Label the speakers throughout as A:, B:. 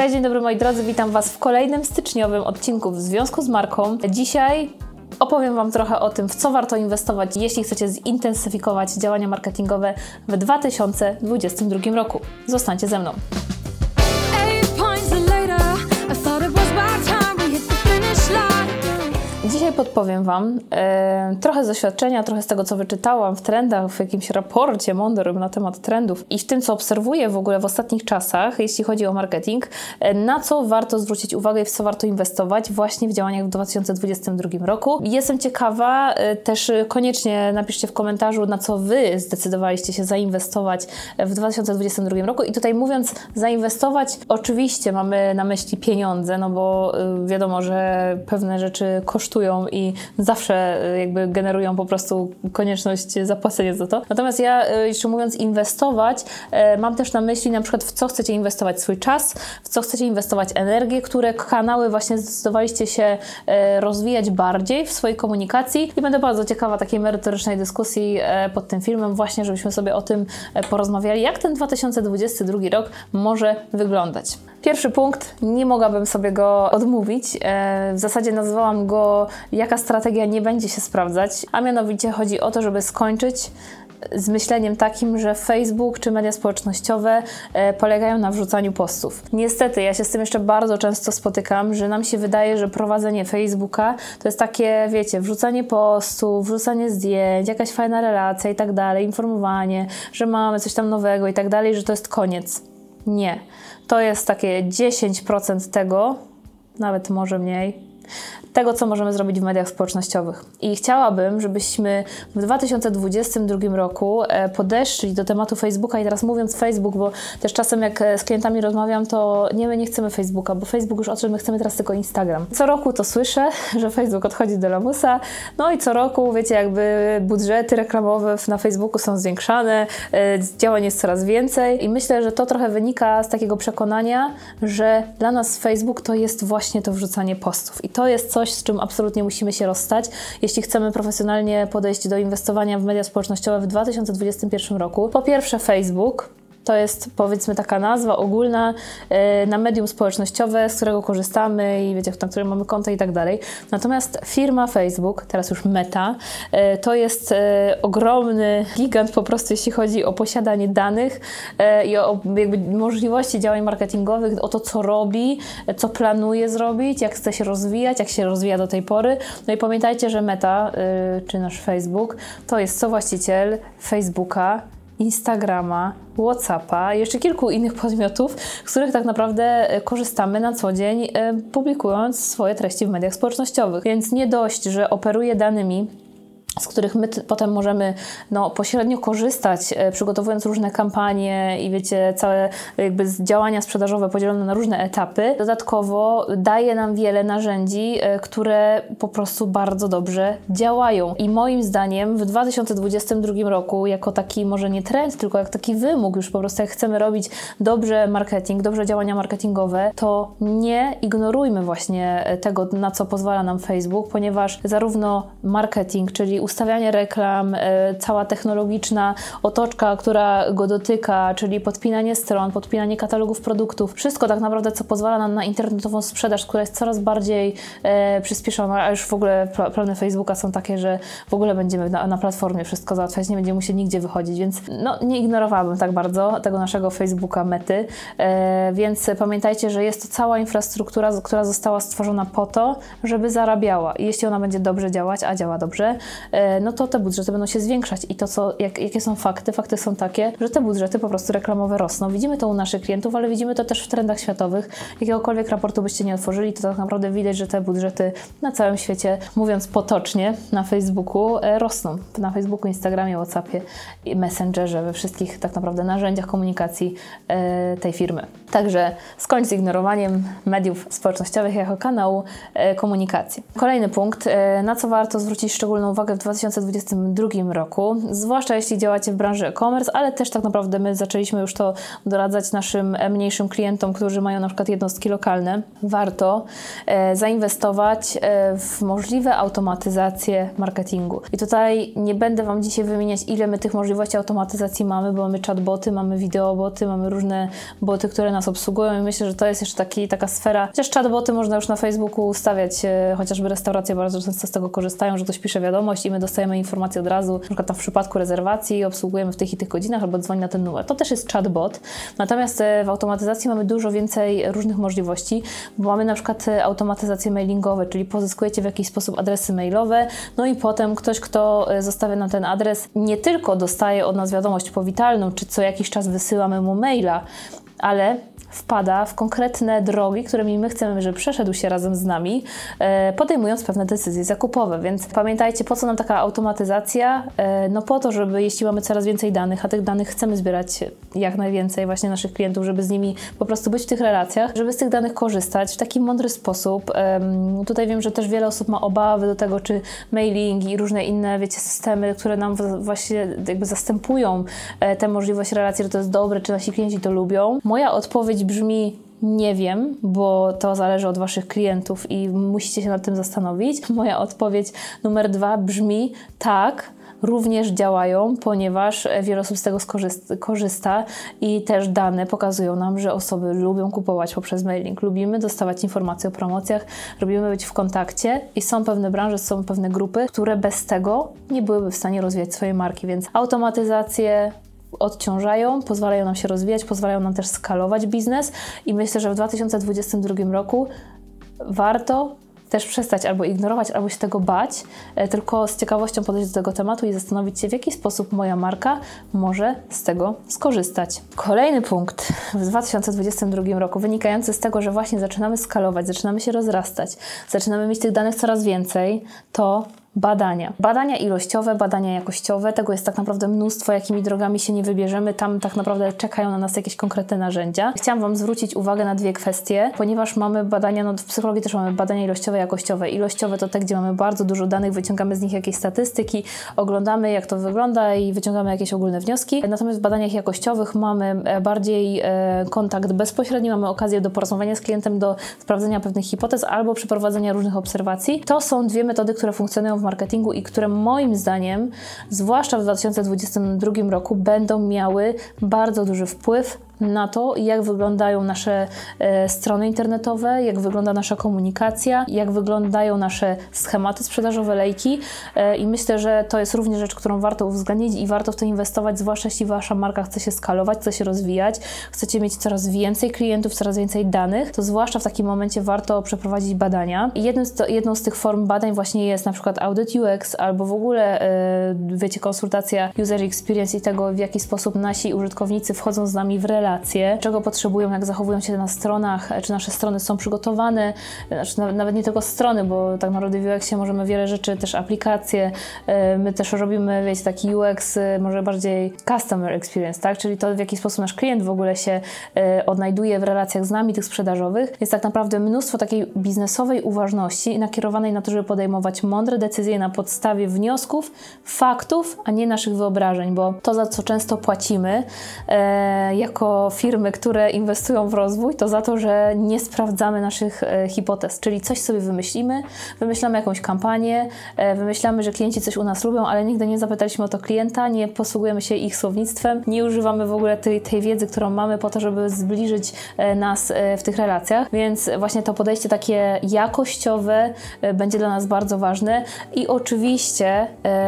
A: Cześć, dzień dobry moi drodzy, witam Was w kolejnym styczniowym odcinku w związku z marką. Dzisiaj opowiem Wam trochę o tym, w co warto inwestować, jeśli chcecie zintensyfikować działania marketingowe w 2022 roku. Zostańcie ze mną. Dzisiaj podpowiem Wam e, trochę z doświadczenia, trochę z tego, co wyczytałam w trendach, w jakimś raporcie mądrym na temat trendów i w tym, co obserwuję w ogóle w ostatnich czasach, jeśli chodzi o marketing, e, na co warto zwrócić uwagę i w co warto inwestować właśnie w działaniach w 2022 roku. Jestem ciekawa, e, też koniecznie napiszcie w komentarzu, na co Wy zdecydowaliście się zainwestować w 2022 roku. I tutaj mówiąc zainwestować, oczywiście mamy na myśli pieniądze, no bo y, wiadomo, że pewne rzeczy kosztują i zawsze y, jakby generują po prostu konieczność zapłacenia za to. Natomiast ja, y, jeszcze mówiąc inwestować, y, mam też na myśli na przykład w co chcecie inwestować swój czas, w co chcecie inwestować energię, które kanały właśnie zdecydowaliście się rozwijać bardziej w swojej komunikacji i będę bardzo ciekawa takiej merytorycznej dyskusji pod tym filmem właśnie, żebyśmy sobie o tym porozmawiali, jak ten 2022 rok może wyglądać. Pierwszy punkt, nie mogłabym sobie go odmówić. E, W zasadzie nazwałam go Jaka strategia nie będzie się sprawdzać, a mianowicie chodzi o to, żeby skończyć z myśleniem takim, że Facebook czy media społecznościowe e, polegają na wrzucaniu postów. Niestety, ja się z tym jeszcze bardzo często spotykam, że nam się wydaje, że prowadzenie Facebooka to jest takie, wiecie, wrzucanie postów, wrzucanie zdjęć, jakaś fajna relacja i tak dalej, informowanie, że mamy coś tam nowego i tak dalej, że to jest koniec. Nie. To jest takie 10% tego, nawet może mniej, tego, co możemy zrobić w mediach społecznościowych. I chciałabym, żebyśmy w 2022 roku e, podeszli do tematu Facebooka i teraz mówiąc Facebook, bo też czasem jak e, z klientami rozmawiam, to nie, my nie chcemy Facebooka, bo Facebook już odszedł, my chcemy teraz tylko Instagram. Co roku to słyszę, że Facebook odchodzi do lamusa, no i co roku, wiecie, jakby budżety reklamowe na Facebooku są zwiększane, e, działań jest coraz więcej i myślę, że to trochę wynika z takiego przekonania, że dla nas Facebook to jest właśnie to wrzucanie postów i to jest coś, z czym absolutnie musimy się rozstać, jeśli chcemy profesjonalnie podejść do inwestowania w media społecznościowe w 2021 roku. Po pierwsze Facebook, to jest powiedzmy taka nazwa ogólna e, na medium społecznościowe, z którego korzystamy i wiecie, na którym mamy konto i tak dalej. Natomiast firma Facebook, teraz już Meta, e, to jest e, ogromny gigant po prostu, jeśli chodzi o posiadanie danych i o jakby możliwości działań marketingowych, o to, co robi, co planuje zrobić, jak chce się rozwijać, jak się rozwija do tej pory. No i pamiętajcie, że Meta, czy nasz Facebook, to jest co-właściciel Facebooka, Instagrama, Whatsappa jeszcze kilku innych podmiotów, z których tak naprawdę e, korzystamy na co dzień, e, publikując swoje treści w mediach społecznościowych. Więc nie dość, że operuję danymi, z których my potem możemy no, pośrednio korzystać, e, przygotowując różne kampanie i wiecie, całe jakby działania sprzedażowe podzielone na różne etapy. Dodatkowo daje nam wiele narzędzi, e, które po prostu bardzo dobrze działają. I moim zdaniem w 2022 roku, jako taki może nie trend, tylko jak taki wymóg, już po prostu jak chcemy robić dobrze marketing, dobrze działania marketingowe, to nie ignorujmy właśnie tego, na co pozwala nam Facebook, ponieważ zarówno marketing, czyli ustawianie reklam, e, cała technologiczna otoczka, która go dotyka, czyli podpinanie stron, podpinanie katalogów produktów, wszystko tak naprawdę, co pozwala nam na internetową sprzedaż, która jest coraz bardziej e, przyspieszona, a już w ogóle pla- plany Facebooka są takie, że w ogóle będziemy na, na platformie wszystko załatwiać, nie będziemy musieli nigdzie wychodzić, więc no, nie ignorowałabym tak bardzo tego naszego Facebooka mety, e, więc pamiętajcie, że jest to cała infrastruktura, która została stworzona po to, żeby zarabiała. I jeśli ona będzie dobrze działać, a działa dobrze, no to te budżety będą się zwiększać i to, co, jak, jakie są fakty, fakty są takie, że te budżety po prostu reklamowe rosną. Widzimy to u naszych klientów, ale widzimy to też w trendach światowych. Jakiegokolwiek raportu byście nie otworzyli, to tak naprawdę widać, że te budżety na całym świecie, mówiąc potocznie, na Facebooku e, rosną. Na Facebooku, Instagramie, Whatsappie, Messengerze, we wszystkich tak naprawdę narzędziach komunikacji e, tej firmy. Także skończ z ignorowaniem mediów społecznościowych jako kanału e, komunikacji. Kolejny punkt, e, na co warto zwrócić szczególną uwagę w 2022 roku, zwłaszcza jeśli działacie w branży e-commerce, ale też tak naprawdę my zaczęliśmy już to doradzać naszym e, mniejszym klientom, którzy mają na przykład jednostki lokalne. Warto e, zainwestować e, w możliwe automatyzacje marketingu. I tutaj nie będę Wam dzisiaj wymieniać, ile my tych możliwości automatyzacji mamy, bo mamy chatboty, mamy wideoboty, mamy różne boty, które nas obsługują i myślę, że to jest jeszcze taki, taka sfera, chociaż chatboty można już na Facebooku ustawiać, chociażby restauracje bardzo często z tego korzystają, że ktoś pisze wiadomość i my dostajemy informację od razu, na przykład tam w przypadku rezerwacji obsługujemy w tych i tych godzinach albo dzwoni na ten numer. To też jest chatbot. Natomiast e, w automatyzacji mamy dużo więcej różnych możliwości, bo mamy na przykład e, automatyzacje mailingowe, czyli pozyskujecie w jakiś sposób adresy mailowe, no i potem ktoś, kto zostawia na ten adres, nie tylko dostaje od nas wiadomość powitalną, czy co jakiś czas wysyłamy mu maila, ale wpada w konkretne drogi, którymi my chcemy, żeby przeszedł się razem z nami, e, podejmując pewne decyzje zakupowe. Więc pamiętajcie, po co nam taka automatyzacja? E, no po to, żeby jeśli mamy coraz więcej danych, a tych danych chcemy zbierać jak najwięcej właśnie naszych klientów, żeby z nimi po prostu być w tych relacjach, żeby z tych danych korzystać w taki mądry sposób. Tutaj wiem, że też wiele osób ma obawy do tego, czy mailing i różne inne, wiecie, systemy, które nam właśnie jakby zastępują e, tę możliwość relacji, że to jest dobre, czy nasi klienci to lubią. Moja odpowiedź brzmi nie wiem, bo to zależy od Waszych klientów i musicie się nad tym zastanowić. Moja odpowiedź numer dwa brzmi tak, również działają, ponieważ wiele osób z tego korzysta i też dane pokazują nam, że osoby lubią kupować poprzez mailing, lubimy dostawać informacje o promocjach, lubimy być w kontakcie i są pewne branże, są pewne grupy, które bez tego nie byłyby w stanie rozwijać swojej marki, więc automatyzację, odciążają, pozwalają nam się rozwijać, pozwalają nam też skalować biznes i myślę, że w 2022 roku warto też przestać albo ignorować, albo się tego bać, e, tylko z ciekawością podejść do tego tematu i zastanowić się, w jaki sposób moja marka może z tego skorzystać. Kolejny punkt w 2022 roku, wynikający z tego, że właśnie zaczynamy skalować, zaczynamy się rozrastać, zaczynamy mieć tych danych coraz więcej, to badania. Badania ilościowe, badania jakościowe, tego jest tak naprawdę mnóstwo, jakimi drogami się nie wybierzemy, tam tak naprawdę czekają na nas jakieś konkretne narzędzia. Chciałam Wam zwrócić uwagę na dwie kwestie, ponieważ mamy badania, no w psychologii też mamy badania ilościowe, jakościowe. Ilościowe to te, gdzie mamy bardzo dużo danych, wyciągamy z nich jakieś statystyki, oglądamy jak to wygląda i wyciągamy jakieś ogólne wnioski. Natomiast w badaniach jakościowych mamy e, bardziej e, kontakt bezpośredni, mamy okazję do porozmawiania z klientem, do sprawdzenia pewnych hipotez albo przeprowadzenia różnych obserwacji. To są dwie metody, które funkcjonują w marketingu i które moim zdaniem, zwłaszcza w 2022 roku, będą miały bardzo duży wpływ na to, jak wyglądają nasze e, strony internetowe, jak wygląda nasza komunikacja, jak wyglądają nasze schematy sprzedażowe, lejki. E, I myślę, że to jest również rzecz, którą warto uwzględnić i warto w to inwestować, zwłaszcza jeśli wasza marka chce się skalować, chce się rozwijać, chcecie mieć coraz więcej klientów, coraz więcej danych, to zwłaszcza w takim momencie warto przeprowadzić badania. I z to, jedną z tych form badań właśnie jest na przykład audyt UX albo w ogóle, e, wiecie, konsultacja user experience i tego, w jaki sposób nasi użytkownicy wchodzą z nami w relacje relacje, czego potrzebują, jak zachowują się na stronach, czy nasze strony są przygotowane, znaczy nawet nie tylko strony, bo tak naprawdę w UX-ie możemy wiele rzeczy, też aplikacje, e, my też robimy, wiecie, taki UX e, może bardziej customer experience, tak, czyli to w jaki sposób nasz klient w ogóle się e, odnajduje w relacjach z nami, tych sprzedażowych, jest tak naprawdę mnóstwo takiej biznesowej uważności nakierowanej na to, żeby podejmować mądre decyzje na podstawie wniosków, faktów, a nie naszych wyobrażeń, bo to, za co często płacimy e, jako firmy, które inwestują w rozwój, to za to, że nie sprawdzamy naszych e, hipotez, czyli coś sobie wymyślimy, wymyślamy jakąś kampanię, e, wymyślamy, że klienci coś u nas lubią, ale nigdy nie zapytaliśmy o to klienta, nie posługujemy się ich słownictwem, nie używamy w ogóle tej, tej wiedzy, którą mamy po to, żeby zbliżyć e, nas w tych relacjach, więc właśnie to podejście takie jakościowe będzie dla nas bardzo ważne. I oczywiście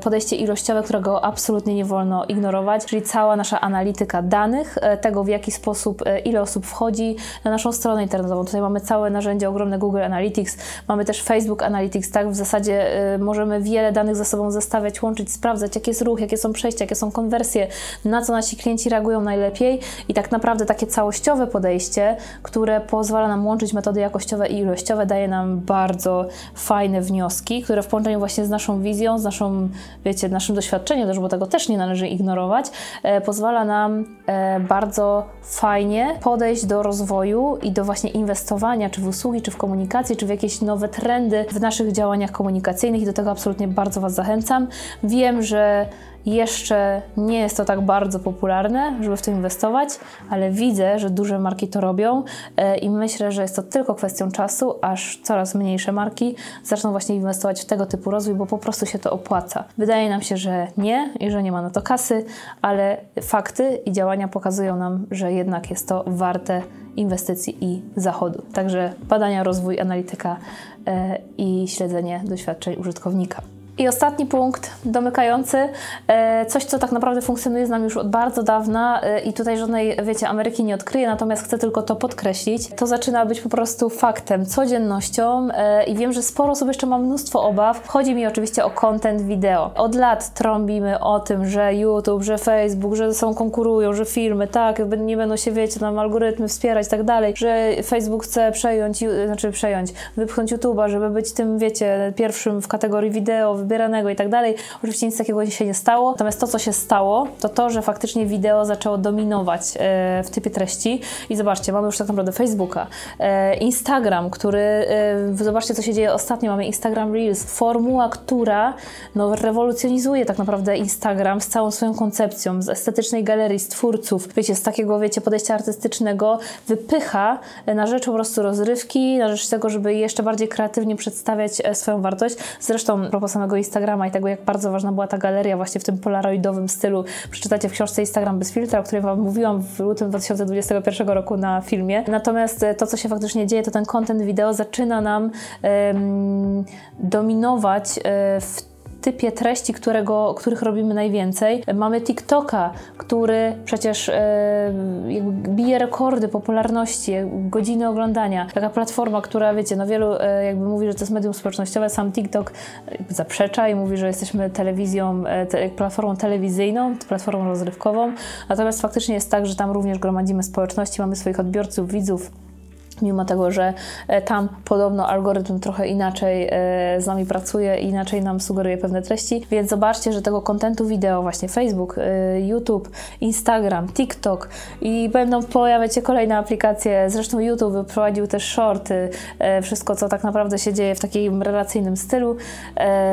A: podejście ilościowe, którego absolutnie nie wolno ignorować, czyli cała nasza analityka danych, tego w jaki sposób, e, ile osób wchodzi na naszą stronę internetową. Tutaj mamy całe narzędzia ogromne Google Analytics, mamy też Facebook Analytics, tak? W zasadzie y, możemy wiele danych ze sobą zestawiać, łączyć, sprawdzać, jaki jest ruch, jakie są przejścia, jakie są konwersje, na co nasi klienci reagują najlepiej i tak naprawdę takie całościowe podejście, które pozwala nam łączyć metody jakościowe i ilościowe, daje nam bardzo fajne wnioski, które w połączeniu właśnie z naszą wizją, z naszą, wiecie, naszym doświadczeniem, też, bo tego też nie należy ignorować, e, pozwala nam e, bardzo fajnie podejść do rozwoju i do właśnie inwestowania, czy w usługi, czy w komunikację, czy w jakieś nowe trendy w naszych działaniach komunikacyjnych i do tego absolutnie bardzo Was zachęcam. Wiem, że jeszcze nie jest to tak bardzo popularne, żeby w to inwestować, ale widzę, że duże marki to robią e, i myślę, że jest to tylko kwestią czasu, aż coraz mniejsze marki zaczną właśnie inwestować w tego typu rozwój, bo po prostu się to opłaca. Wydaje nam się, że nie i że nie ma na to kasy, ale fakty i działania pokazują nam, że jednak jest to warte inwestycji i zachodu. Także badania, rozwój, analityka e, i śledzenie doświadczeń użytkownika. I ostatni punkt, domykający, e, coś, co tak naprawdę funkcjonuje z nami już od bardzo dawna e, i tutaj żadnej, wiecie, Ameryki nie odkryję, natomiast chcę tylko to podkreślić. To zaczyna być po prostu faktem, codziennością e, i wiem, że sporo osób jeszcze ma mnóstwo obaw. Chodzi mi oczywiście o content wideo. Od lat trąbimy o tym, że YouTube, że Facebook, że sobą konkurują, że firmy, tak, nie będą się, wiecie, tam algorytmy wspierać i tak dalej, że Facebook chce przejąć, znaczy przejąć, wypchnąć YouTube'a, żeby być tym, wiecie, pierwszym w kategorii wideo, wybieranego i tak dalej. Oczywiście nic takiego się nie stało. Natomiast to, co się stało, to to, że faktycznie wideo zaczęło dominować e, w typie treści. I zobaczcie, mamy już tak naprawdę Facebooka, e, Instagram, który, e, zobaczcie, co się dzieje ostatnio, mamy Instagram Reels, formuła, która no, rewolucjonizuje tak naprawdę Instagram z całą swoją koncepcją, z estetycznej galerii, z twórców, wiecie, z takiego, wiecie, podejścia artystycznego, wypycha na rzecz po prostu rozrywki, na rzecz tego, żeby jeszcze bardziej kreatywnie przedstawiać swoją wartość. Zresztą, propos samego Instagrama i tego, jak bardzo ważna była ta galeria właśnie w tym polaroidowym stylu. Przeczytacie w książce Instagram bez filtra, o której Wam mówiłam w lutym 2021 roku na filmie. Natomiast e, to, co się faktycznie dzieje, to ten content wideo zaczyna nam um, dominować e, w typie treści, którego, których robimy najwięcej. Mamy TikToka, który przecież e, bije rekordy popularności, godziny oglądania. Taka platforma, która wiecie, no wielu e, jakby mówi, że to jest medium społecznościowe, sam TikTok zaprzecza i mówi, że jesteśmy telewizją, e, te, platformą telewizyjną, platformą rozrywkową. Natomiast faktycznie jest tak, że tam również gromadzimy społeczności, mamy swoich odbiorców, widzów, Mimo tego, że e, tam podobno algorytm trochę inaczej e, z nami pracuje, inaczej nam sugeruje pewne treści, więc zobaczcie, że tego kontentu wideo, właśnie Facebook, e, YouTube, Instagram, TikTok i będą pojawiać się kolejne aplikacje. Zresztą YouTube wyprowadził też shorty, wszystko co tak naprawdę się dzieje w takim relacyjnym stylu,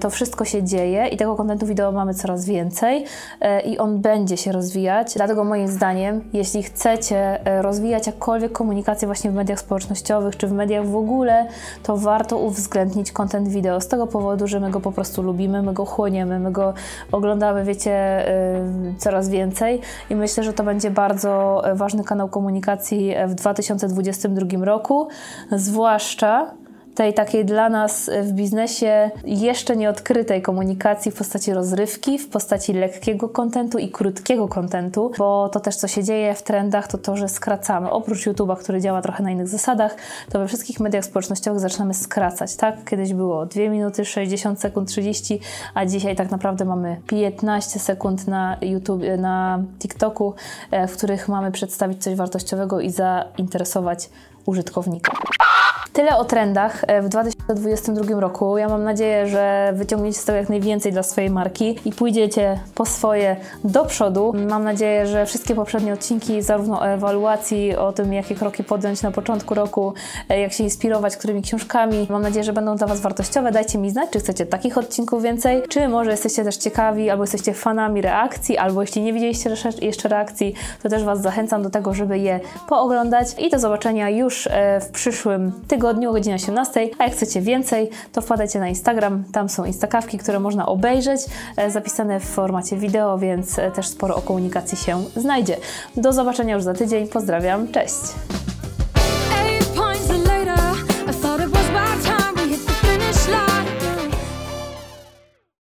A: to wszystko się dzieje i tego kontentu wideo mamy coraz więcej i on będzie się rozwijać. Dlatego moim zdaniem, jeśli chcecie rozwijać jakkolwiek komunikację właśnie w mediach społecznościowych czy w mediach w ogóle, to warto uwzględnić content wideo. Z tego powodu, że my go po prostu lubimy, my go chłoniemy, my go oglądamy, wiecie, yy, coraz więcej i myślę, że to będzie bardzo ważny kanał komunikacji w 2022 roku, zwłaszcza tej takiej dla nas w biznesie jeszcze nieodkrytej komunikacji w postaci rozrywki, w postaci lekkiego kontentu i krótkiego kontentu, bo to też co się dzieje w trendach to to, że skracamy. Oprócz YouTube'a, który działa trochę na innych zasadach, to we wszystkich mediach społecznościowych zaczynamy skracać, tak? Kiedyś było 2 minuty, 60 sekund, 30, a dzisiaj tak naprawdę mamy 15 sekund na YouTube, na TikToku, e, w których mamy przedstawić coś wartościowego i zainteresować użytkownika. Tyle o trendach e, w 2022 roku. Ja mam nadzieję, że wyciągniecie z tego jak najwięcej dla swojej marki i pójdziecie po swoje do przodu. Mam nadzieję, że wszystkie poprzednie odcinki, zarówno o ewaluacji, o tym, jakie kroki podjąć na początku roku, e, jak się inspirować, którymi książkami, mam nadzieję, że będą dla Was wartościowe. Dajcie mi znać, czy chcecie takich odcinków więcej, czy może jesteście też ciekawi, albo jesteście fanami reakcji, albo jeśli nie widzieliście jeszcze reakcji, to też Was zachęcam do tego, żeby je pooglądać i do zobaczenia już e, w przyszłym tygodniu tygodniu o godzinie 18. A jak chcecie więcej, to wpadajcie na Instagram. Tam są instakawki, które można obejrzeć, e, zapisane w formacie wideo, więc e, też sporo o komunikacji się znajdzie. Do zobaczenia już za tydzień. Pozdrawiam. Cześć!